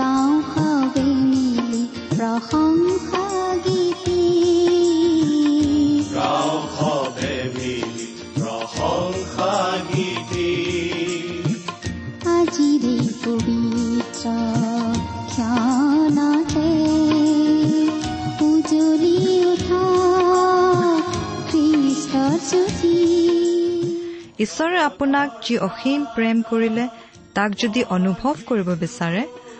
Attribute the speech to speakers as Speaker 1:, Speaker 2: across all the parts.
Speaker 1: গাঁও সবে মিলি প্ৰশংসা গীতি আজিৰে পবিত্ৰ ক্ষণতে উজলি উঠা খ্ৰীষ্টৰ জ্যোতি
Speaker 2: ঈশ্বৰে আপোনাক যি অসীম প্ৰেম কৰিলে তাক যদি অনুভৱ কৰিব বিচাৰে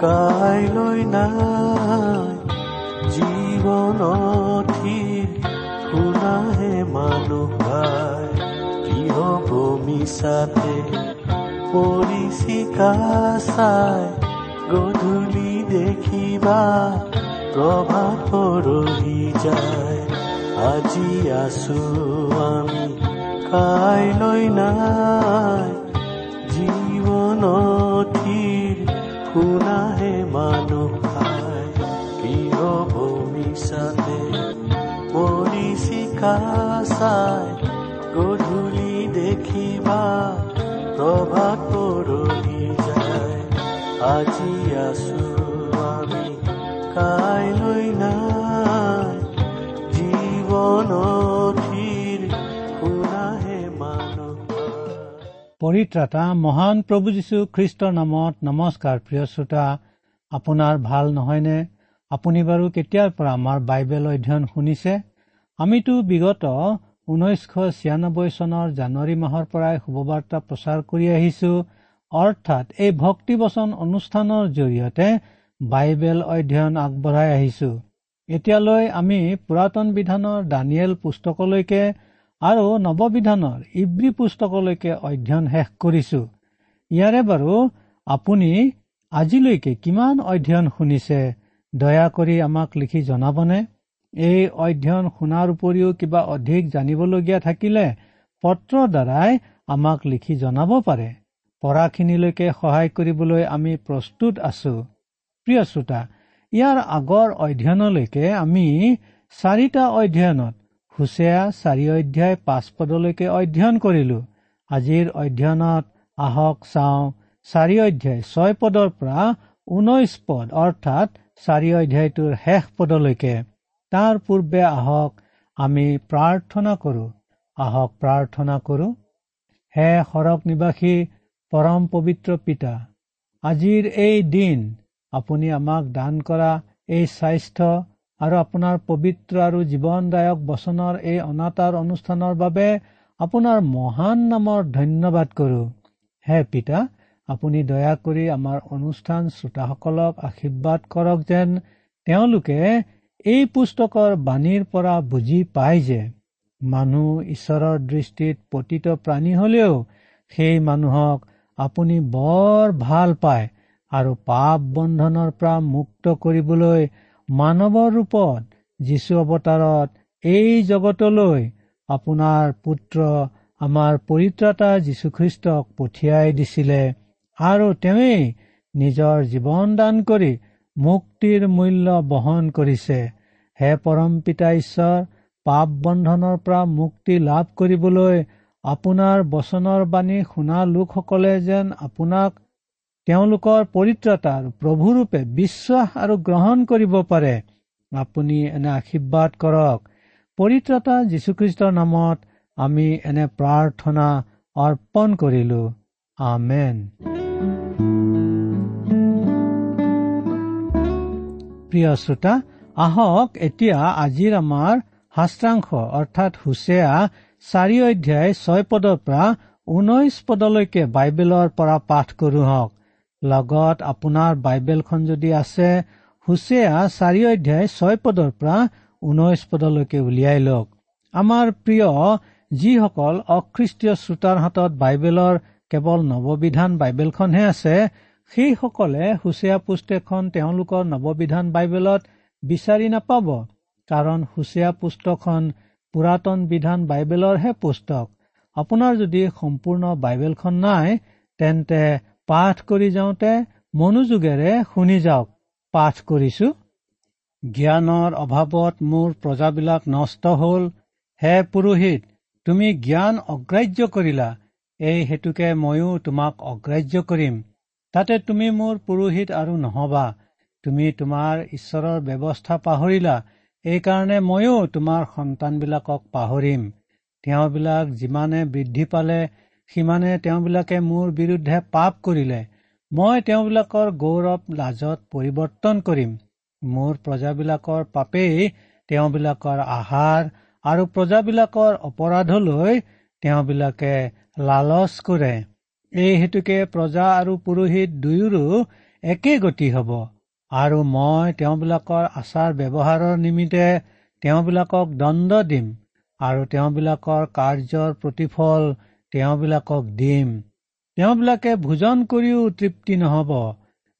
Speaker 3: কাইলৈ নাই? জীৱনথিৰ শুনাহে মানুহ ভাই কি হ'ব মিছাতে? পৰিচিকা চাই গধূলি দেখিবা প্ৰভাত পৰহি যায়। আজি আছো আমি কাইলৈ নাই? জীৱনথিৰ শুনাহে মানুহ খাই কি হ'ব মিছাতে পৰিচিকা চাই গধূলি দেখিবা প্ৰভাত পৰহি যায় আজি
Speaker 4: পৰিত্ৰাতা মহান প্ৰভু যীশু খ্ৰীষ্টৰ নামত নমস্কাৰ প্ৰিয় শ্ৰোতা আপোনাৰ ভাল নহয়নে? আপুনি বাৰু কেতিয়াৰ পৰা আমাৰ বাইবেল অধ্যয়ন শুনিছে? আমিতো বিগত ঊনৈছশ ছিয়ানব্বৈ চনৰ জানুৱাৰী মাহৰ পৰাই শুভবাৰ্তা প্ৰচাৰ কৰি আহিছো। অৰ্থাৎ এই ভক্তিবচন অনুষ্ঠানৰ জৰিয়তে বাইবেল অধ্যয়ন আগবঢ়াই আহিছো। এতিয়ালৈ আমি পুৰাতন বিধানৰ দানিয়েল পুস্তকলৈকে আৰু নৱবিধানৰ ইব্ৰী পুস্তকলৈকে অধ্যয়ন শেষ কৰিছো। ইয়াৰে বাৰু আপুনি আজিলৈকে কিমান অধ্যয়ন শুনিছে? দয়া কৰি আমাক লিখি জনাবনে? এই অধ্যয়ন শুনাৰ উপৰিও কিবা অধিক জানিবলগীয়া থাকিলে পত্ৰৰ দ্বাৰাই আমাক লিখি জনাব পাৰে। পঢ়াখিনিলৈকে সহায় কৰিবলৈ আমি প্ৰস্তুত আছো। প্ৰিয় শ্ৰোতা ইয়াৰ আগৰ অধ্যয়নলৈকে আমি চাৰিটা অধ্যয়নত হুচেয়া চাৰি অধ্যায় পাঁচ পদলৈকে অধ্যয়ন কৰিলো। আজিৰ অধ্যয়নত আহক চাওঁ চাৰি অধ্যায় ছয় পদৰ পৰা ঊনৈশ পদ অৰ্থাৎ চাৰি অধ্যায়টোৰ শেষ পদলৈকে। তাৰ পূৰ্বে আহক আমি প্ৰাৰ্থনা কৰো। আহক প্ৰাৰ্থনা কৰো। হে সৰগ নিবাসী পৰম পবিত্ৰ পিতা আজিৰ এই দিন আপুনি আমাক দান কৰা এই স্বাস্থ্য আৰু আপোনাৰ পবিত্ৰ আৰু জীৱনদায়ক বচনৰ এই অনাতাৰ অনুষ্ঠানৰ বাবে আপোনাৰ মহান নামৰ ধন্যবাদ কৰো। হে পিতা আপুনি দয়া কৰি আমাৰ অনুষ্ঠান শ্ৰোতাসকলক আশীৰ্বাদ কৰক যেন তেওঁলোকে এই পুস্তকৰ বাণীৰ পৰা বুজি পায় যে মানুহ ঈশ্বৰৰ দৃষ্টিত পতিত প্ৰাণী হলেও সেই মানুহক আপুনি বৰ ভাল পায় আৰু পাপ বন্ধনৰ পৰা মুক্ত কৰিবলৈ মানৱৰ ৰূপত যীশু অৱতাৰত এই জগতলৈ আপোনাৰ পুত্ৰ আমাৰ পৰিত্ৰাতা যীশুখ্ৰীষ্টক পঠিয়াই দিছিলে আৰু তেওঁৱেই নিজৰ জীৱন দান কৰি মুক্তিৰ মূল্য বহন কৰিছে। হে পৰম পিতা ঈশ্বৰ পাপ বন্ধনৰ পৰা মুক্তি লাভ কৰিবলৈ আপোনাৰ বচনৰ বাণী শুনা লোকসকলে যেন আপোনাক তেওঁলোকৰ পৰিত্ৰতা আৰু প্ৰভুৰূপে বিশ্বাস আৰু গ্ৰহণ কৰিব পাৰে। আপুনি এনে আশীৰ্বাদ কৰক। পৰিত্ৰতা যীশুখ্ৰীষ্টৰ নামত আমি এনে প্ৰাৰ্থনা অৰ্পণ কৰিলো। আমেন। প্ৰিয় শ্ৰোতা আহক এতিয়া আজিৰ আমাৰ শাস্ত্ৰাংশ অৰ্থাৎ হুচেয়া চাৰি অধ্যায় ছয় পদৰ পৰা ঊনৈশ পদলৈকে বাইবেলৰ পৰা পাঠ কৰো হওক লগত আপোনাৰ বাইবেলখন যদি আছে হুচেয়া চাৰি অধ্যায় ছয় পদৰ পৰা ঊনৈশ পদলৈকে উলিয়াই লওক। আমাৰ প্ৰিয় যিসকল অখ্ৰীষ্টীয় শ্ৰোতাৰ হাতত বাইবেলৰ কেৱল নৱবিধান বাইবেলখনহে আছে সেইসকলে হুচীয়া পুস্তকখন তেওঁলোকৰ নৱবিধান বাইবেলত বিচাৰি নাপাব কাৰণ হুচীয়া পুস্তকখন পুৰাতন বিধান বাইবেলৰহে পুস্তক। আপোনাৰ যদি সম্পূৰ্ণ বাইবেলখন নাই তেন্তে পাঠ কৰি যাওঁতে মনোযোগেৰে শুনি যাওক পাঠ কৰিছো। জ্ঞানৰ অভাৱত মোৰ প্ৰজাবিলাক নষ্ট হল। হে পুৰোহিত তুমি জ্ঞান অগ্ৰাহ্য কৰিলা। এই হেতুকে ময়ো তোমাক অগ্ৰাহ্য কৰিম। তাতে তুমি মোৰ পুৰোহিত আৰু নহবা। তুমি তোমাৰ ঈশ্বৰৰ ব্যৱস্থা পাহৰিলা। এইকাৰণে ময়ো তোমাৰ সন্তানবিলাকক পাহৰিম। তেওঁবিলাক যিমানে বৃদ্ধি পালে সিমানে তেওঁবিলাকে মোৰ বিৰুদ্ধে পাপ কৰিলে। মই তেওঁবিলাকৰ গৌৰৱ লাজত পৰিৱৰ্তন কৰিম। মোৰ প্ৰজাবিলাকৰ পাপেই তেওঁবিলাকৰ আহাৰ আৰু প্ৰজাবিলাকৰ অপৰাধলৈ তেওঁবিলাকে লালচ কৰে। এই হেতুকে প্ৰজা আৰু পুৰোহিত দুয়োৰো একে গতি হ'ব। আৰু মই তেওঁবিলাকৰ আচাৰ ব্যৱহাৰৰ নিমিত্তে তেওঁবিলাকক দণ্ড দিম আৰু তেওঁবিলাকৰ কাৰ্যৰ প্ৰতিফল তেওঁবিলাকক দিম। তেওঁবিলাকে ভোজন কৰিও তৃপ্তি নহ'ব।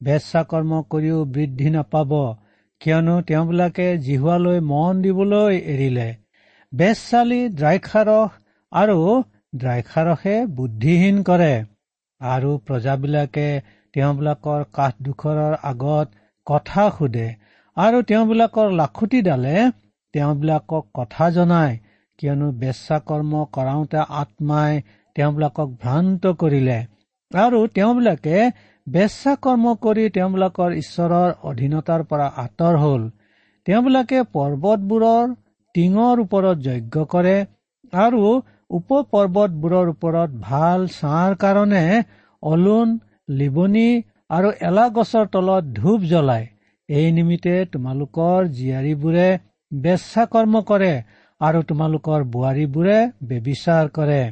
Speaker 4: বেচা কৰ্ম কৰিও বৃদ্ধি নাপাব। কিয়নো তেওঁবিলাকে জিহুৱালৈ মন দিবলৈ এৰিলে। বেচালি দ্ৰাক্ষাৰস আৰু দ্ৰাক্ষাৰসে বুদ্ধিহীন কৰে। আৰু প্ৰজাবিলাকে তেওঁবিলাকৰ কাঠদোখৰৰ আগত কথা সোধে। আৰু তেওঁবিলাকৰ লাখুটিডালে তেওঁবিলাকক কথা জনায়। কিয়নো বেচা কৰ্ম কৰাওঁতে আত্মাই তেওঁবিলাকক ভ্ৰান্ত কৰিলে। আৰু তেওঁবিলাকে বেচা কৰ্ম কৰি তেওঁবিলাকৰ ঈশ্বৰৰ অধীনতাৰ পৰা আঁতৰ হল। তেওঁবিলাকে পৰ্বতবোৰৰ টিঙৰ ওপৰত যজ্ঞ কৰে আৰু উপ পৰ্বতবোৰৰ ওপৰত ভাল ছাঁৰ কাৰণে অলুন লিবনি আৰু এলা গছৰ তলত ধূপ জ্বলায়। এই নিমিত্তে তোমালোকৰ জীয়াৰীবোৰে বেচা কৰ্ম কৰে আৰু তোমালোকৰ বোৱাৰীবোৰে বেবিচাৰ কৰে।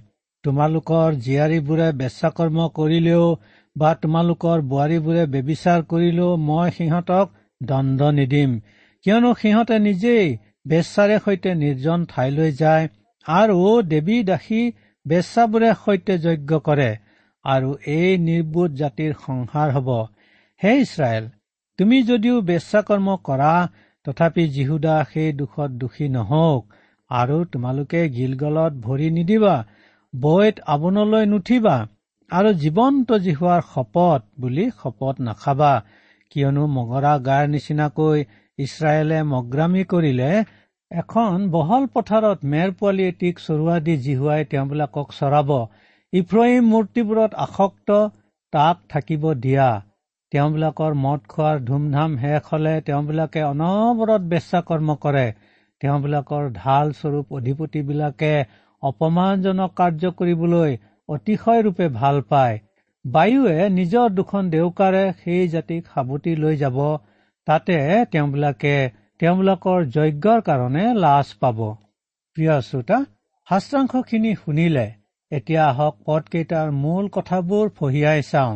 Speaker 4: তোমালোকৰ জীয়াৰীবোৰে বেচা কৰ্ম কৰিলেও বা তোমালোকৰ বোৱাৰীবোৰে বেবিচাৰ কৰিলেও মই সিহঁতক দণ্ড নিদিম। কিয়নো সিহঁতে নিজেই বেচাৰে সৈতে নিৰ্জন ঠাইলৈ যায় আৰু দেৱী দাসী বেচাবোৰে সৈতে যজ্ঞ কৰে আৰু এই নিৰ্বোধ জাতিৰ সংসাৰ হব। হে ইছৰাইল তুমি যদিও বেচাকৰ্ম কৰা তথাপি যীহুদা সেই দুখত দোষী নহওক আৰু তোমালোকে গিলগলত ভৰি নিদিবা বৈত আবনলৈ নুঠিবা আৰু জীৱন্ত জিহুৱাৰ শপত বুলি শপত নাখাবা। কিয়নো মগৰা গাৰ নিচিনাকৈ ইছৰাইলে মগ্ৰামী কৰিলে এখন বহল পথাৰত মেৰ পোৱালি এটিক চৰোৱা দি জিহুৱাই তেওঁবিলাকক চৰাব। ইফ্ৰহিম মূৰ্তিবোৰত আসক্ত তাক থাকিব দিয়া। তেওঁবিলাকৰ মদ খোৱাৰ ধুমধাম শেষ হলে তেওঁবিলাকে অনবৰত বেচা কৰ্ম কৰে। তেওঁবিলাকৰ ঢাল স্বৰূপ অধিপতিবিলাকে অপমানজনক কাৰ্য কৰিবলৈ অতিশয় ৰূপে ভাল পায়। বায়ুৱে নিজৰ দুখন দেউকাৰে সেই জাতিক সাৱটি লৈ যাব। তাতে তেওঁবিলাকে তেওঁবিলাকৰ যজ্ঞৰ কাৰণে লাজ পাব। প্ৰিয় শ্ৰোতা শাস্ত্ৰাংশখিনি শুনিলে। এতিয়া আহক পদকেইটাৰ মূল কথাবোৰ ফহিয়াই চাওঁ।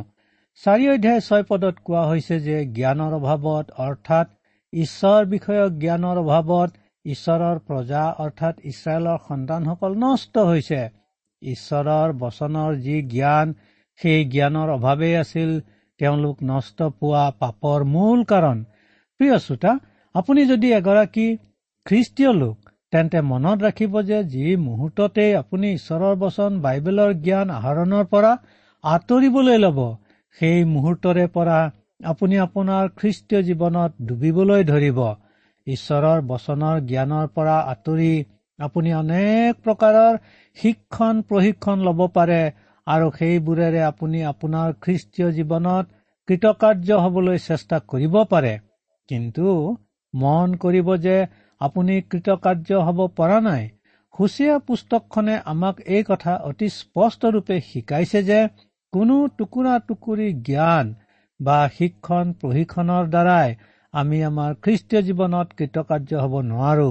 Speaker 4: চাৰি অধ্যায় ছয় পদত কোৱা হৈছে যে জ্ঞানৰ অভাৱত অৰ্থাৎ ঈশ্বৰ বিষয়ক জ্ঞানৰ অভাৱত ঈশ্বৰৰ প্ৰজা অৰ্থাৎ ইছৰাইলৰ সন্তানসকল নষ্ট হৈছে। ঈশ্বৰৰ বচনৰ যি জ্ঞান সেই জ্ঞানৰ অভাৱেই আছিল তেওঁলোক নষ্ট পোৱা পাপৰ মূল কাৰণ। প্ৰিয় শ্ৰোতা আপুনি যদি এগৰাকী খ্ৰীষ্টীয় লোক তেন্তে মনত ৰাখিব যে যি মুহূৰ্ততেই আপুনি ঈশ্বৰৰ বচন বাইবেলৰ জ্ঞান আহৰণৰ পৰা আঁতৰিবলৈ ল'ব সেই মুহূৰ্তৰে পৰা আপুনি আপোনাৰ খ্ৰীষ্টীয় জীৱনত ডুবিবলৈ ধৰিব। ঈশ্বৰৰ বচনৰ জ্ঞানৰ পৰা আঁতৰি আপুনি অনেক প্ৰকাৰৰ শিক্ষণ প্ৰশিক্ষণ ল'ব পাৰে আৰু সেইবোৰেৰে আপুনি আপোনাৰ খ্ৰীষ্টীয় জীৱনত কৃতকাৰ্য হবলৈ চেষ্টা কৰিব পাৰে। কিন্তু মন কৰিব যে আপুনি কৃতকাৰ্য হ'ব পৰা নাই সুচীয়া পুস্তকখনে আমাক এই কথা অতি স্পষ্টৰূপে শিকাইছে যে কোনো টুকুৰা টুকুৰি জ্ঞান বা শিক্ষণ প্ৰশিক্ষণৰ দ্বাৰাই আমি আমাৰ খ্ৰীষ্টীয় জীৱনত কৃতকাৰ্য হ'ব নোৱাৰো।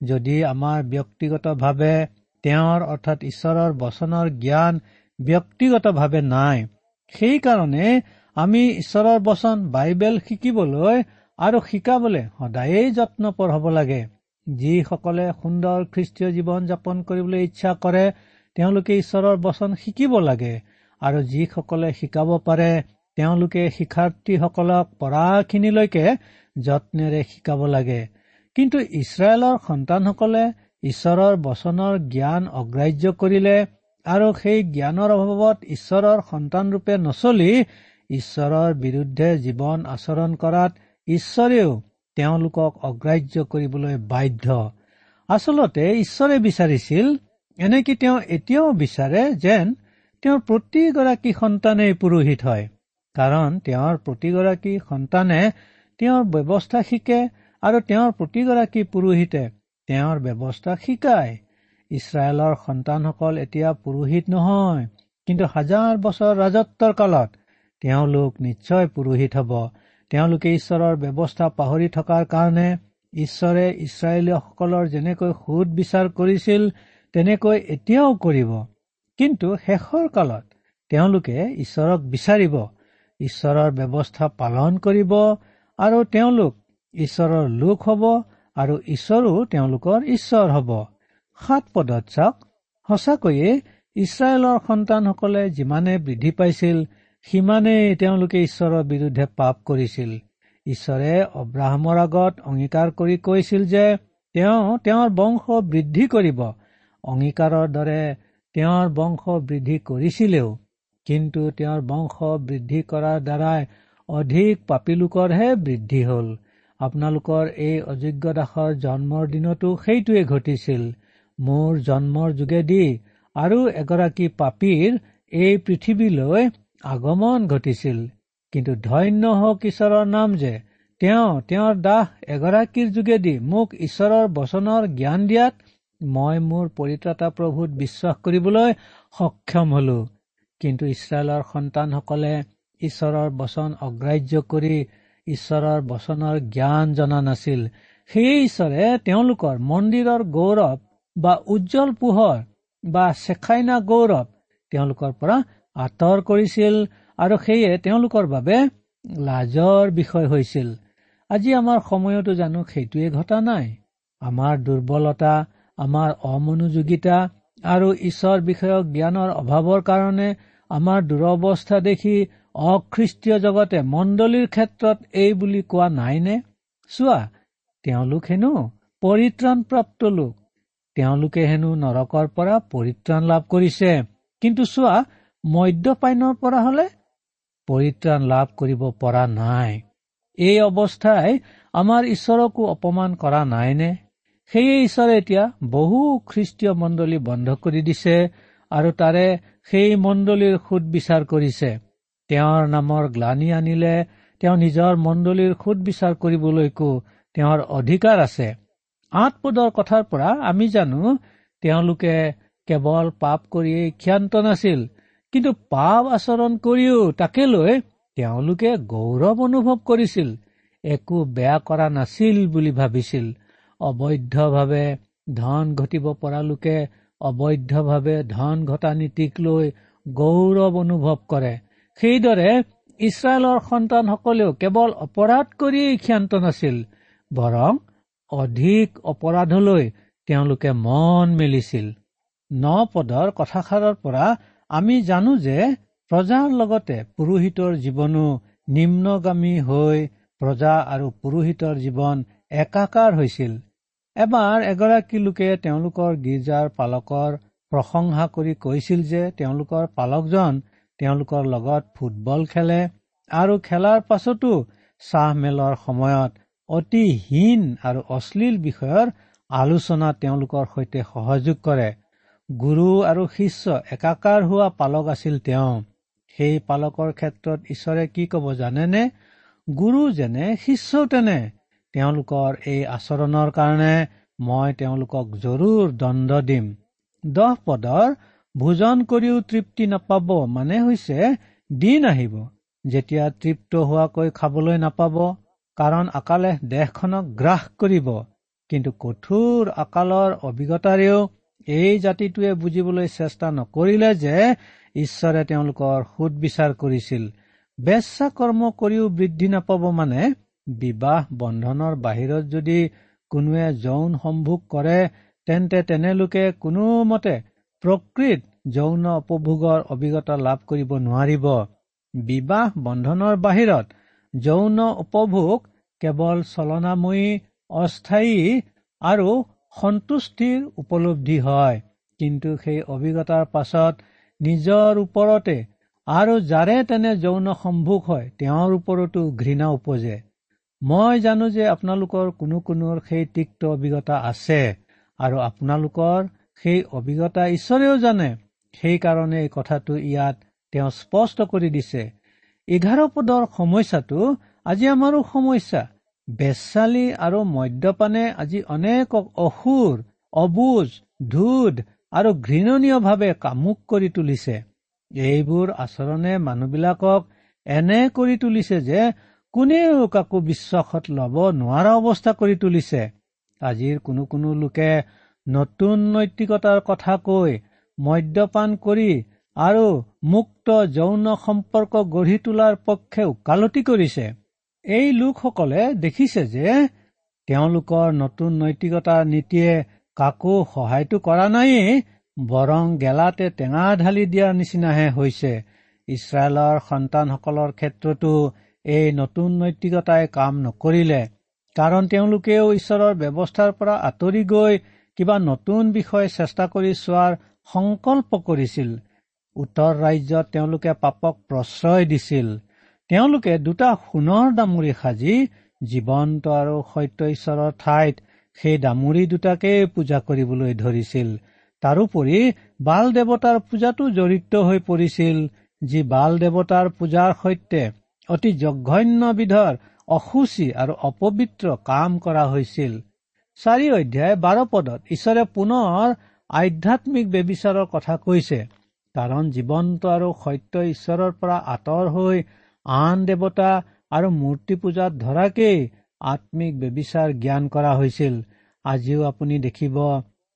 Speaker 4: যদি আমাৰ ব্যক্তিগতভাৱে তেওঁৰ অৰ্থাৎ ঈশ্বৰৰ বচনৰ জ্ঞান ব্যক্তিগতভাৱে নাই সেইকাৰণে আমি ঈশ্বৰৰ বচন বাইবেল শিকিবলৈ আৰু শিকাবলৈ সদায়েই যত্নপৰ হ'ব লাগে। যিসকলে সুন্দৰ খ্ৰীষ্টীয় জীৱন যাপন কৰিবলৈ ইচ্ছা কৰে তেওঁলোকে ঈশ্বৰৰ বচন শিকিব লাগে আৰু যিসকলে শিকাব পাৰে তেওঁলোকে শিক্ষাৰ্থীসকলক পঢ়াখিনিলৈকে যত্নেৰে শিকাব লাগে। কিন্তু ইছৰাইলৰ সন্তানসকলে ঈশ্বৰৰ বচনৰ জ্ঞান অগ্ৰাহ্য কৰিলে আৰু সেই জ্ঞানৰ অভাৱত ঈশ্বৰৰ সন্তানৰূপে নচলি ঈশ্বৰৰ বিৰুদ্ধে জীৱন আচৰণ কৰাত ঈশ্বৰেও তেওঁলোকক অগ্ৰাহ্য কৰিবলৈ বাধ্য। আচলতে ঈশ্বৰে বিচাৰিছিল এনেকি তেওঁ এতিয়াও বিচাৰে যেন তেওঁৰ প্ৰতিগৰাকী সন্তানেই পুৰোহিত হয়? কাৰণ তেওঁৰ প্ৰতিগৰাকী সন্তানে তেওঁৰ ব্যৱস্থা শিকে আৰু তেওঁৰ প্ৰতিগৰাকী পুৰোহিতে তেওঁৰ ব্যৱস্থা শিকায়। ইছৰাইলৰ সন্তানসকল এতিয়া পুৰোহিত নহয় কিন্তু হাজাৰ বছৰ ৰাজত্বৰ কালত তেওঁলোক নিশ্চয় পুৰোহিত হ'ব। তেওঁলোকে ঈশ্বৰৰ ব্যৱস্থা পাহৰি থকাৰ কাৰণে ঈশ্বৰে ইছৰাইলীসকলৰ যেনেকৈ সোধ বিচাৰ কৰিছিল তেনেকৈ এতিয়াও কৰিব। কিন্তু শেষৰ কালত তেওঁলোকে ঈশ্বৰক বিচাৰিব। ঈশ্বৰৰ ব্যৱস্থা পালন কৰিব। আৰু তেওঁলোক ঈশ্বৰৰ লোক হ'ব আৰু ঈশ্বৰো তেওঁলোকৰ ঈশ্বৰ হ'ব। সাত পদত চাওক সঁচাকৈয়ে ইছৰাইলৰ সন্তানসকলে যিমানে বৃদ্ধি পাইছিল সিমানেই তেওঁলোকে ঈশ্বৰৰ বিৰুদ্ধে পাপ কৰিছিল। ঈশ্বৰে অব্ৰাহামৰ আগত অংগীকাৰ কৰি কৈছিল যে তেওঁ তেওঁৰ বংশ বৃদ্ধি কৰিব। অংগীকাৰৰ দৰে তেওঁৰ বংশ বৃদ্ধি কৰিছিলেও কিন্তু তেওঁৰ বংশ বৃদ্ধি কৰাৰ দ্বাৰাই অধিক পাপী লোকৰহে বৃদ্ধি হ'ল। আপোনালোকৰ এই অযোগ্য দাসৰ জন্মৰ দিনতো সেইটোৱে ঘটিছিল। মোৰ জন্মৰ যোগেদি আৰু এগৰাকী পাপীৰ এই পৃথিৱীলৈ আগমন ঘটিছিল। কিন্তু ধন্য হওক ঈশ্বৰৰ নাম যে তেওঁ তেওঁৰ দাস এগৰাকীৰ যোগেদি মোক ঈশ্বৰৰ বচনৰ জ্ঞান দিয়াত মই মোৰ পৰিত্ৰাতা প্ৰভূত বিশ্বাস কৰিবলৈ সক্ষম হলো। কিন্তু ইছৰাইলৰ সন্তানসকলে ঈশ্বৰৰ বচন অগ্ৰাহ্য কৰি ঈশ্বৰৰ বচনৰ জ্ঞান জনা নাছিল। সেয়ে ঈশ্বৰে তেওঁলোকৰ মন্দিৰৰ গৌৰৱ বা উজ্জ্বল পোহৰ বা চেখাইনা গৌৰৱ তেওঁলোকৰ পৰা আঁতৰ কৰিছিল আৰু সেয়ে তেওঁলোকৰ বাবে লাজৰ বিষয় হৈছিল। আজি আমাৰ সময়তো জানো সেইটোৱে ঘটা নাই। আমাৰ দুৰ্বলতা আমাৰ অমনোযোগিতা আৰু ঈশ্বৰ বিষয়ক জ্ঞানৰ অভাৱৰ কাৰণে আমাৰ দুৰৱস্থা দেখি অখ্ৰীষ্টীয় জগতে মণ্ডলীৰ ক্ষেত্ৰত এই বুলি কোৱা নাইনে? চোৱা তেওঁলোক হেনো পৰিত্ৰাণপ্ৰাপ্ত লোক। তেওঁলোকে হেনো নৰকৰ পৰা পৰিত্ৰাণ লাভ কৰিছে। কিন্তু চোৱা মদ্যপানৰ পৰা হলে পৰিত্ৰাণ লাভ কৰিব পৰা নাই। এই অৱস্থাই আমাৰ ঈশ্বৰকো অপমান কৰা নাইনে? সেয়ে ঈশ্বৰে এতিয়া বহু খ্ৰীষ্টীয় মণ্ডলী বন্ধ কৰি দিছে আৰু তাৰে সেই মণ্ডলীৰ সোধ বিচাৰ কৰিছে। তেওঁৰ নামৰ গ্লানি আনিলে তেওঁ নিজৰ মণ্ডলীৰ সোধ বিচাৰ কৰিবলৈকো তেওঁৰ অধিকাৰ আছে। আঠ পদৰ কথাৰ পৰা আমি জানো তেওঁলোকে কেৱল পাপ কৰিয়েই ক্ষান্ত নাছিল কিন্তু পাপ আচৰণ কৰিও তাকে লৈ তেওঁলোকে গৌৰৱ অনুভৱ কৰিছিল। একো বেয়া কৰা নাছিল বুলি ভাবিছিল। অবৈধভাৱে ধন ঘটিব পৰা লোকে অবৈধভাৱে ধন ঘটা নীতিক লৈ গৌৰৱ অনুভৱ কৰে। সেইদৰে ইছৰাইলৰ সন্তানসকলেও কেৱল অপৰাধ কৰিয়েই ক্ষান্ত নাছিল বৰং অধিক অপৰাধলৈ তেওঁলোকে মন মেলিছিল। ন পদৰ কথাষাৰৰ পৰা আমি জানো যে প্ৰজাৰ লগতে পুৰোহিতৰ জীৱনো নিম্নগামী হৈ প্ৰজা আৰু পুৰোহিতৰ জীৱন একাকাৰ হৈছিল। এবাৰ এগৰাকী লোকে তেওঁলোকৰ গীৰ্জাৰ পালকৰ প্ৰশংসা কৰি কৈছিল যে তেওঁলোকৰ পালকজন তেওঁলোকৰ লগত ফুটবল খেলে আৰু খেলাৰ পাছতো চাহ মেলৰ সময়ত অতি হীন আৰু অশ্লীল বিষয়ৰ আলোচনাত তেওঁলোকৰ সৈতে সহযোগ কৰে। গুৰু আৰু শিষ্য একাকাৰ হোৱা পালক আছিল তেওঁ। সেই পালকৰ ক্ষেত্ৰত ঈশ্বৰে কি ক'ব জানেনে? গুৰু যেনে শিষ্যও তেনে। তেওঁলোকৰ এই আচৰণৰ কাৰণে মই তেওঁলোকক জৰুৰ দণ্ড দিম। দহ পদৰ ভোজন কৰিও তৃপ্তি নাপাব মানে হৈছে দিন আহিব। যেতিয়া তৃপ্ত হোৱাকৈ খাবলৈ নাপাব কাৰণ আকালে দেশখনক গ্ৰাস কৰিব। কিন্তু কঠোৰ আকালৰ অভিজ্ঞতাৰেও এই জাতিটোৱে বুজিবলৈ চেষ্টা নকৰিলে যে ঈশ্বৰে তেওঁলোকৰ সুদবিচাৰ কৰিছিল। বেচা কৰ্ম কৰিও বৃদ্ধি নাপাব মানে বিবাহ বন্ধনৰ বাহিৰত যদি কোনোৱে যৌন সম্ভোগ কৰে তেন্তে তেনেলোকে কোনোমতে প্ৰকৃত যৌন উপভোগৰ অভিজ্ঞতা লাভ কৰিব নোৱাৰিব। বিবাহ বন্ধনৰ বাহিৰত যৌন উপভোগ কেৱল চলনাময়ী অস্থায়ী আৰু সন্তুষ্টিৰ উপলব্ধি হয়। কিন্তু সেই অভিজ্ঞতাৰ পাছত নিজৰ ওপৰতে আৰু যাৰে তেনে যৌন সম্ভোগ হয় তেওঁৰ ওপৰতো ঘৃণা উপজে। মই জানো যে আপোনালোকৰ কোনো কোনোৰ সেই তিক্ত অভিজ্ঞতা আছে আৰু আপোনালোকৰ সেই অভিজ্ঞতা ঈশ্বৰেও জানে। সেইকাৰণে এই কথাটো ইয়াত তেওঁ স্পষ্ট কৰি দিছে। এঘাৰ পদৰ সমস্যাটো আজি আমাৰো সমস্যা। বেচালী আৰু মদ্যপানে আজি অনেক অসুৰ অবুজ ধুধ আৰু ঘৃণনীয়ভাৱে কামুক কৰি তুলিছে। এইবোৰ আচৰণে মানুহবিলাকক এনে কৰি তুলিছে যে কোনেও কাকো বিশ্বাসত ল'ব নোৱাৰা অৱস্থা কৰি তুলিছে। আজিৰ কোনো কোনো লোকে নতুন নৈতিকতাৰ কথা কৈ মদ্যপান কৰি আৰু মুক্ত যৌন সম্পৰ্ক গঢ়ি তোলাৰ পক্ষে ওকালতি কৰিছে। এই লোকসকলে দেখিছে যে তেওঁলোকৰ নতুন নৈতিকতাৰ নীতিয়ে কাকো সহায়তো কৰা নায়েই বৰং গেলাতে টেঙা ঢালি দিয়াৰ নিচিনাহে হৈছে। ইছৰাইলৰ সন্তানসকলৰ ক্ষেত্ৰতো এই নতুন নৈতিকতাই কাম নকৰিলে কাৰণ তেওঁলোকেও ঈশ্বৰৰ ব্যৱস্থাৰ পৰা আঁতৰি গৈ কিবা নতুন বিষয় চেষ্টা কৰি চোৱাৰ সংকল্প কৰিছিল। উত্তৰ ৰাজ্যত তেওঁলোকে পাপক প্ৰশ্ৰয় দিছিল। তেওঁলোকে দুটা সোণৰ দামুৰি সাজি জীৱন্ত আৰু সত্য ঈশ্বৰৰ ঠাইত সেই দামুৰি দুটাকেই পূজা কৰিবলৈ ধৰিছিল। তাৰোপৰি বাল দেৱতাৰ পূজাতো জড়িত হৈ পৰিছিল যি বাল দেৱতাৰ পূজাৰ সৈতে অতি জঘন্যবিধৰ অসুচী আৰু অপবিত্ৰ কাম কৰা হৈছিল। চাৰি অধ্যায় বাৰ পদত ঈশ্বৰে পুনৰ আধ্যাত্মিক বেবিচাৰৰ কথা কৈছে। কাৰণ জীৱন্ত আৰু সত্য ঈশ্বৰৰ পৰা আঁতৰ হৈ আন দেৱতা আৰু মূৰ্তি পূজাত ধৰাকেই আত্মিক বেবিচাৰ জ্ঞান কৰা হৈছিল। আজিও আপুনি দেখিব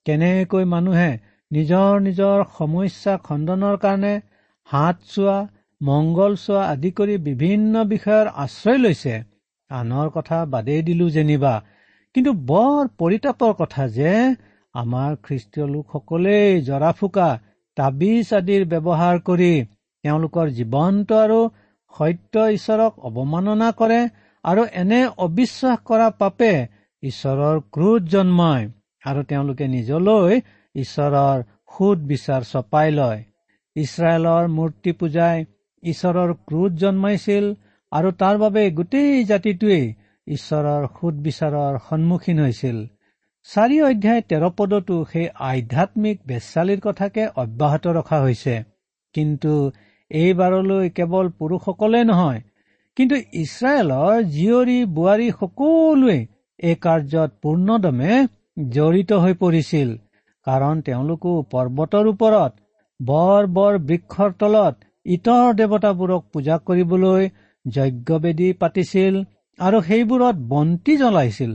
Speaker 4: কেনেকৈ মানুহে নিজৰ নিজৰ সমস্যা খণ্ডনৰ কাৰণে হাত চোৱা মংগল চোৱা আদি কৰি বিভিন্ন বিষয়ৰ আশ্ৰয় লৈছে। আনৰ কথা বাদেই দিলো যেনিবা। কিন্তু বৰ পৰিতাপৰ কথা যে আমাৰ খ্ৰীষ্টীয় লোকসকলেই জৰা ফুকা তাবিজ আদিৰ ব্যৱহাৰ কৰি তেওঁলোকৰ জীৱন্ত আৰু সত্য ঈশ্বৰক অৱমাননা কৰে আৰু এনে অবিশ্বাস কৰা পাপে ঈশ্বৰৰ ক্ৰোধ জন্মায় আৰু তেওঁলোকে নিজলৈ ঈশ্বৰৰ সুদ বিচাৰ চপাই লয়। ইছৰাইলৰ মূৰ্তি পূজাই ঈশ্বৰৰ ক্ৰোধ জন্মাইছিল আৰু তাৰ বাবে গোটেই জাতিটোৱেই ঈশ্বৰৰ সুদ বিচাৰৰ সন্মুখীন হৈছিল। চাৰি অধ্যায় তেৰ পদতো সেই আধ্যাত্মিক বেচালিৰ কথাকে অব্যাহত ৰখা হৈছে। কিন্তু এইবাৰলৈ কেৱল পুৰুষসকলে নহয় কিন্তু ইছৰাইলৰ জীয়ৰী বোৱাৰী সকলোৱে এই কাৰ্যত পূৰ্ণদমে জড়িত হৈ পৰিছিল কাৰণ তেওঁলোকো পৰ্বতৰ ওপৰত বৰ বৰ বৃক্ষৰ তলত ইতৰ দেৱতাবোৰক পূজা কৰিবলৈ যজ্ঞবেদী পাতিছিল আৰু সেইবোৰত বন্তি জ্বলাইছিল।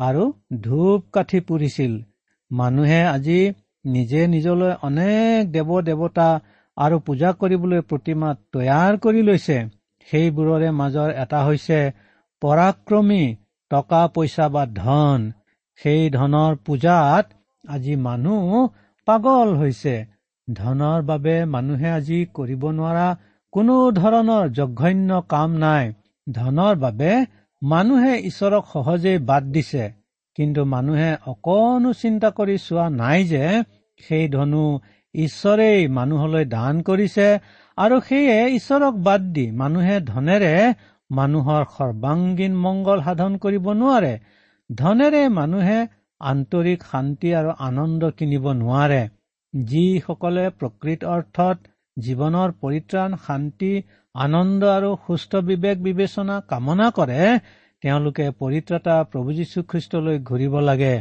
Speaker 4: আৰু ধূপ কাঠি পুৰিছিল। মানুহে আজি নিজে নিজলৈ অনেক দেৱ দেৱতা আৰু পূজা কৰিবলৈ প্ৰতিমা তৈয়াৰ কৰি লৈছে। সেইবোৰৰে মাজৰ এটা হৈছে পৰাক্ৰমী টকা পইচা বা ধন। সেই ধনৰ পূজাত আজি মানুহ পাগল হৈছে। ধনৰ বাবে মানুহে আজি কৰিব নোৱাৰা কোনো ধৰণৰ জঘন্য কাম নাই। ধনৰ বাবে মানুহে ঈশ্বৰক সহজেই বাদ দিছে কিন্তু মানুহে অকণো চিন্তা কৰি চোৱা নাই যে সেই ধনু ঈশ্বৰেই মানুহলৈ দান কৰিছে আৰু সেয়ে ঈশ্বৰক বাদ দি মানুহে ধনেৰে মানুহৰ সৰ্বাংগীন মংগল সাধন কৰিব নোৱাৰে। ধনেৰে মানুহে আন্তৰিক শান্তি আৰু আনন্দ কিনিব নোৱাৰে। যিসকলে প্ৰকৃত অৰ্থত জীৱনৰ পৰিত্ৰাণ শান্তি আনন্দ আৰু সুস্থ বিবেক বিবেচনা কামনা কৰে তেওঁলোকে পৰিত্ৰতা প্ৰভু যীশুখ্ৰীষ্টলৈ ঘূৰিব লাগে।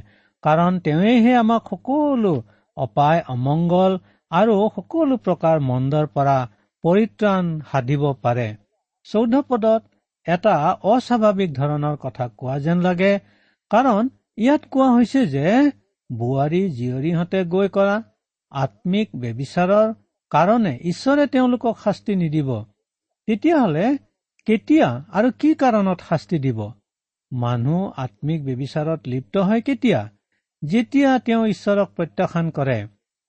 Speaker 4: কাৰণ তেওঁৱেহে আমাক সকলো অপায় অমংগল আৰু সকলো প্ৰকাৰ মন্দৰ পৰা পৰিত্ৰাণ সাধিব পাৰে। চৌধ পদত এটা অস্বাভাৱিক ধৰণৰ কথা কোৱা যেন লাগে। কাৰণ ইয়াত কোৱা হৈছে যে বোৱাৰী জীয়ৰীহঁতে গৈ কৰা আত্মিক বেবিচাৰৰ কাৰণে ঈশ্বৰে তেওঁলোকক শাস্তি নিদিব তেতিয়াহ'লে কেতিয়া আৰু কি কাৰণত শাস্তি দিব? মানুহ আত্মিক বেবিচাৰত লিপ্ত হয় কেতিয়া? যেতিয়া তেওঁ ঈশ্বৰক প্ৰত্যাখ্যান কৰে।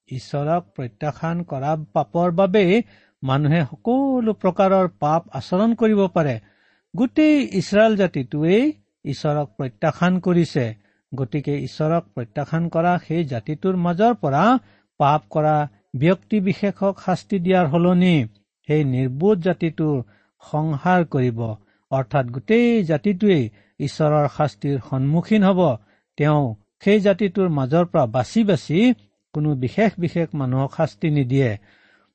Speaker 4: ঈশ্বৰক প্ৰত্যাখ্যান কৰা পাপৰ বাবেই মানুহে সকলো প্ৰকাৰৰ পাপ আচৰণ কৰিব পাৰে। গোটেই ইছৰাইল জাতিটোৱেই ঈশ্বৰক প্ৰত্যাখ্যান কৰিছে। গতিকে ঈশ্বৰক প্ৰত্যাখ্যান কৰা সেই জাতিটোৰ মাজৰ পৰা পাপ কৰা ব্যক্তি বিশেষক শাস্তি দিয়াৰ সলনি সেই নিৰ্বোধ জাতিটোৰ সংহাৰ কৰিব। অৰ্থাৎ গোটেই জাতিটোৱেই ঈশ্বৰৰ শাস্তিৰ সন্মুখীন হ'ব। তেওঁ সেই জাতিটোৰ মাজৰ পৰা বাছি বাছি কোনো বিশেষ বিশেষ মানুহক শাস্তি নিদিয়ে।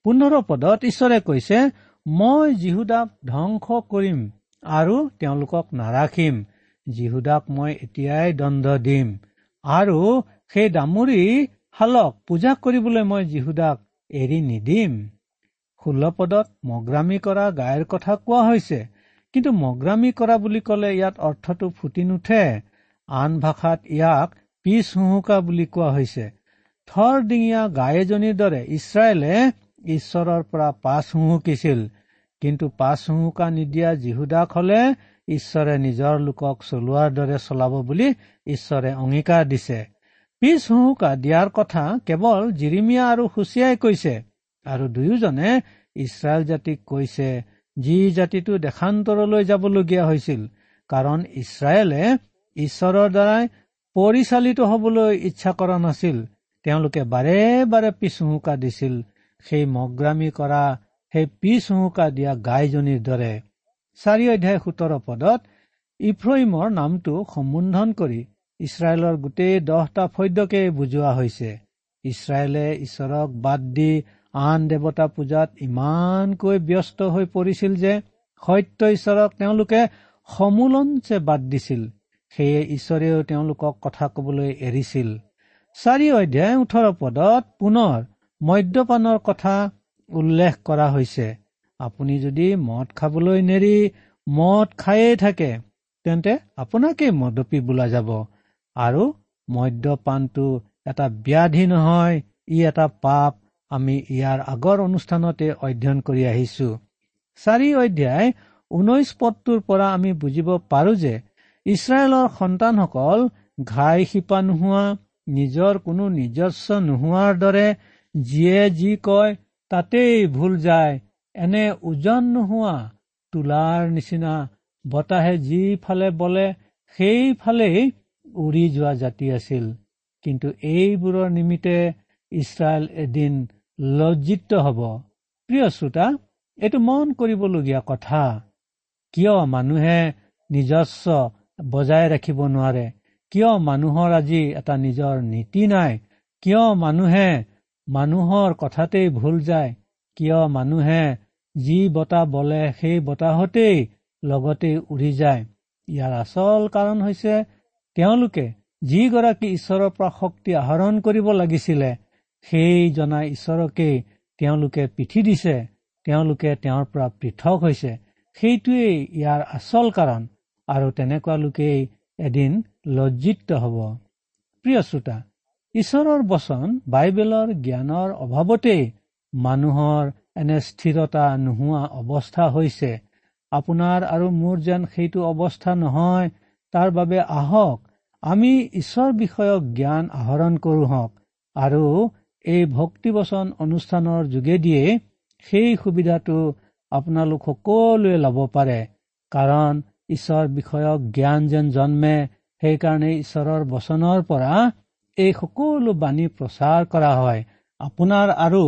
Speaker 4: পোন্ধৰ পদত ঈশ্বৰে কৈছে মই যিহুদাক ধ্বংস কৰিম আৰু তেওঁলোকক নাৰাখিম। যীহুদাক মই এতিয়াই দণ্ড দিম আৰু সেই দামুৰি শালক পূজা কৰিবলৈ মই যীহুদাক এৰি নিদিম। ষোল্ল পদত মগ্ৰামী কৰা গাইৰ কথা কোৱা হৈছে কিন্তু মগ্ৰামী কৰা বুলি ক'লে ইয়াত অৰ্থটো ফুটি নুঠে। আন ভাষাত ইয়াক পিছ হুহুকা বুলি কোৱা হৈছে। থৰ ডিঙীয়া গাই এজনীৰ দৰে ইছৰাইলে ঈশ্বৰৰ পৰা পাছ হুহুকিছিল কিন্তু পাছ হুহুকা নিদিয়া যীহুদাক হলে ঈশ্বৰে নিজৰ লোকক চলোৱাৰ দৰে চলাব বুলি ঈশ্বৰে অংগীকাৰ দিছে। পিছ হুহুকা দিয়াৰ কথা কেৱল জিৰিমিয়া আৰু হুচিয়াই কৈছে আৰু দুয়োজনে ইছৰাইল জাতিক কৈছে যি জাতিটো দেশান্তৰলৈ যাবলগীয়া হৈছিল কাৰণ ইছৰাইলে ঈশ্বৰৰ দ্বাৰাই পৰিচালিত হবলৈ ইচ্ছা কৰা নাছিল। তেওঁলোকে বাৰে বাৰে পিছহুকা দিছিল। সেই মগ্ৰামী কৰা সেই পিছ হুঁকা দিয়া গাইজনীৰ দৰে। চাৰি অধ্যায় সোতৰ পদত ইফ্ৰইমৰ নামটো সম্বোধন কৰি ইছৰাইলৰ গোটেই দহটা ফৈদ্যকে বুজোৱা হৈছে। ইছৰাইলে ঈশ্বৰক বাদ দি আন দেৱতা পূজাত ইমানকৈ ব্যস্ত হৈ পৰিছিল যে সত্য ঈশ্বৰক তেওঁলোকে সমূলঞ্চে বাদ দিছিল। সেয়ে ঈশ্বৰেও তেওঁলোকক কথা কবলৈ এৰিছিল। চাৰি অধ্যায় ওঠৰ পদত পুনৰ মদ্যপানৰ কথা উল্লেখ কৰা হৈছে। আপুনি যদি মদ খাবলৈ নেৰি মদ খায়েই থাকে তেন্তে আপোনাকেই মদপি বোলা যাব। আৰু মদ্যপানটো এটা ব্যাধি নহয় ই এটা পাপ। আমি ইয়াৰ আগৰ অনুষ্ঠানতে অধ্যয়ন কৰি আহিছো। চাৰি অধ্যায় ঊনৈশ পদটোৰ পৰা আমি বুজিব পাৰো যে ইছৰাইলৰ সন্তানসকল ঘাই শিপা নোহোৱা নিজৰ কোনো নিজস্ব নোহোৱাৰ দৰে যিয়ে যি কয় তাতেই ভুল যায়। এনে ওজন নোহোৱা তোলাৰ নিচিনা বতাহে যিফালে বলে সেইফালেই উৰি যোৱা জাতি আছিল। কিন্তু এইবোৰৰ নিমিত্তে ইছৰাইল এদিন লজ্জিত হব। প্ৰিয় শ্ৰোতা এইটো মন কৰিবলগীয়া কথা। কিয় মানুহে নিজস্ব বজাই ৰাখিব নোৱাৰে? কিয় মানুহৰ আজি এটা নিজৰ নীতি নাই? কিয় মানুহে মানুহৰ কথাতেই ভুল যায়? কিয় মানুহে যি বতাহ বলে সেই বতাহতেই লগতে উৰি যায়? ইয়াৰ আচল কাৰণ হৈছে তেওঁলোকে যিগৰাকী ঈশ্বৰৰ পৰা শক্তি আহৰণ কৰিব লাগিছিলে সেই জনা ঈশ্বৰকেই তেওঁলোকে পিঠি দিছে তেওঁলোকে তেওঁৰ পৰা পৃথক হৈছে। সেইটোৱেই ইয়াৰ আচল কাৰণ আৰু তেনেকুৱা লোকেই এদিন লজ্জিত হ'ব। প্ৰিয় শ্ৰোতা ঈশ্বৰৰ বচন বাইবেলৰ জ্ঞানৰ অভাৱতেই মানুহৰ এনে স্থিৰতা নোহোৱা অৱস্থা হৈছে। আপোনাৰ আৰু মোৰ যেন সেইটো অৱস্থা নহয় তাৰ বাবে আহক আমি ঈশ্বৰ বিষয়ক জ্ঞান আহৰণ কৰো হওক আৰু এই ভক্তিবচন অনুষ্ঠানৰ যোগেদিয়ে সেই সুবিধাটো আপোনালোক সকলোৱে ল'ব পাৰে কাৰণ ঈশ্বৰ বিষয়ক জ্ঞান যেন জন্মে সেইকাৰণে ঈশ্বৰৰ বচনৰ পৰা এই সকলো বাণী প্ৰচাৰ কৰা হয়। আপোনাৰ আৰু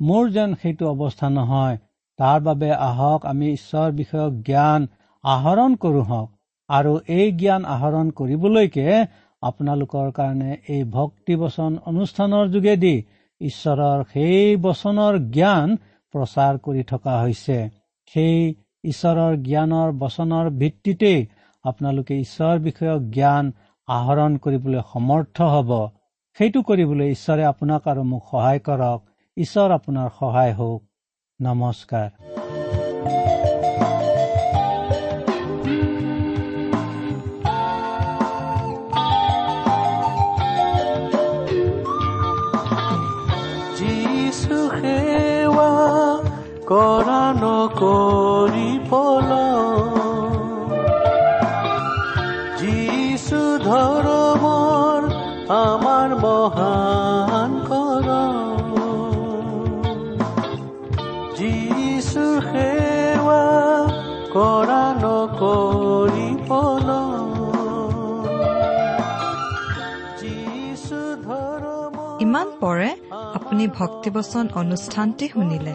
Speaker 4: মোৰ যেন সেইটো অৱস্থা নহয় তাৰ বাবে আহক আমি ঈশ্বৰ বিষয়ক জ্ঞান আহৰণ কৰো হওক। আৰু এই জ্ঞান আহৰণ কৰিবলৈকে আপোনালোকৰ কাৰণে এই ভক্তি বচন অনুষ্ঠানৰ যোগেদি ঈশ্বৰৰ সেই বচনৰ জ্ঞান প্ৰচাৰ কৰি থকা হৈছে। সেই ঈশ্বৰৰ জ্ঞানৰ বচনৰ ভিত্তিতেই আপোনালোকে ঈশ্বৰৰ বিষয়ক জ্ঞান আহৰণ কৰিবলৈ সমৰ্থ হ'ব। সেইটো কৰিবলৈ ঈশ্বৰে আপোনাক আৰু মোক সহায় কৰক। ঈশ্বৰ আপোনাৰ সহায় হওক। নমস্কাৰ।
Speaker 3: কৰা নকৰি পল। যিছু ধৰ্মৰ আমাৰ মহান কৰ যিছু সেৱা কৰা নকৰি পল।
Speaker 2: ইমান পৰে আপুনি ভক্তিবচন অনুষ্ঠানটি শুনিলে।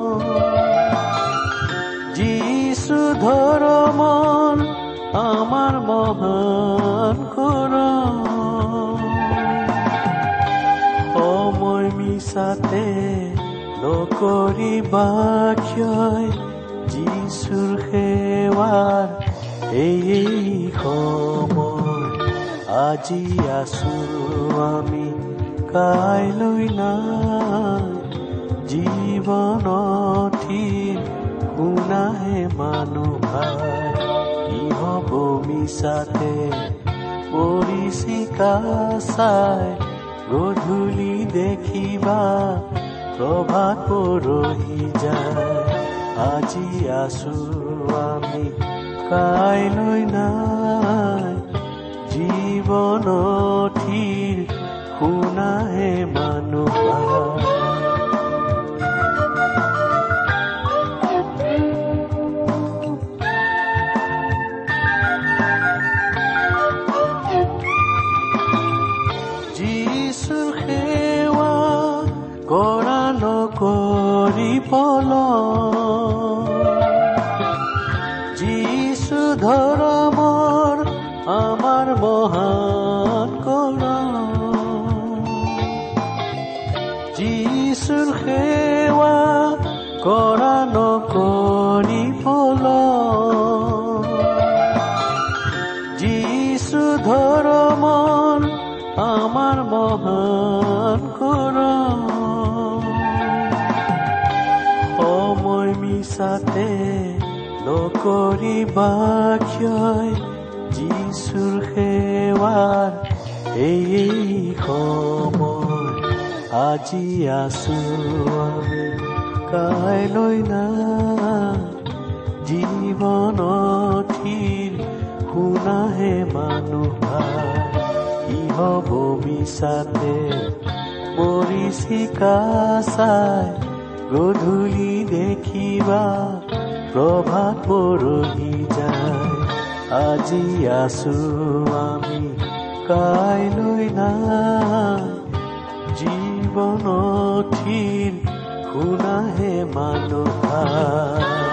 Speaker 3: আমাৰ মহান কৰ সময় মিছাতে নকৰিবা ক্ষয় যিছুৰ সেৱাৰ এই সময় আজি আছো আমি কাইলৈ নাই জীৱনথি শুনাহে মানুহ ভাই। কি হ'ব মিছাতে পৰিচিকা চাই গধূলি দেখিবা প্ৰভাত পৰহি যায়। আজি আছো আমি কাইলৈ নাই জীৱনথিৰ শুনাহে নকৰি নকৰিবা ক্ষয় যিছুৰ সেৱাৰ এই সময় আজি আছো কাইলৈ নাই জীৱনথিৰ শুনাহে মানুহ কি হ'ব মিছাতে? পৰিচিকা চাই গধূলি দেখিবা প্ৰভাত পৰহি যায়। আজি আছো আমি কাইলৈ নাই। জীৱ জীৱন থিৰ শুনাহে মানুহ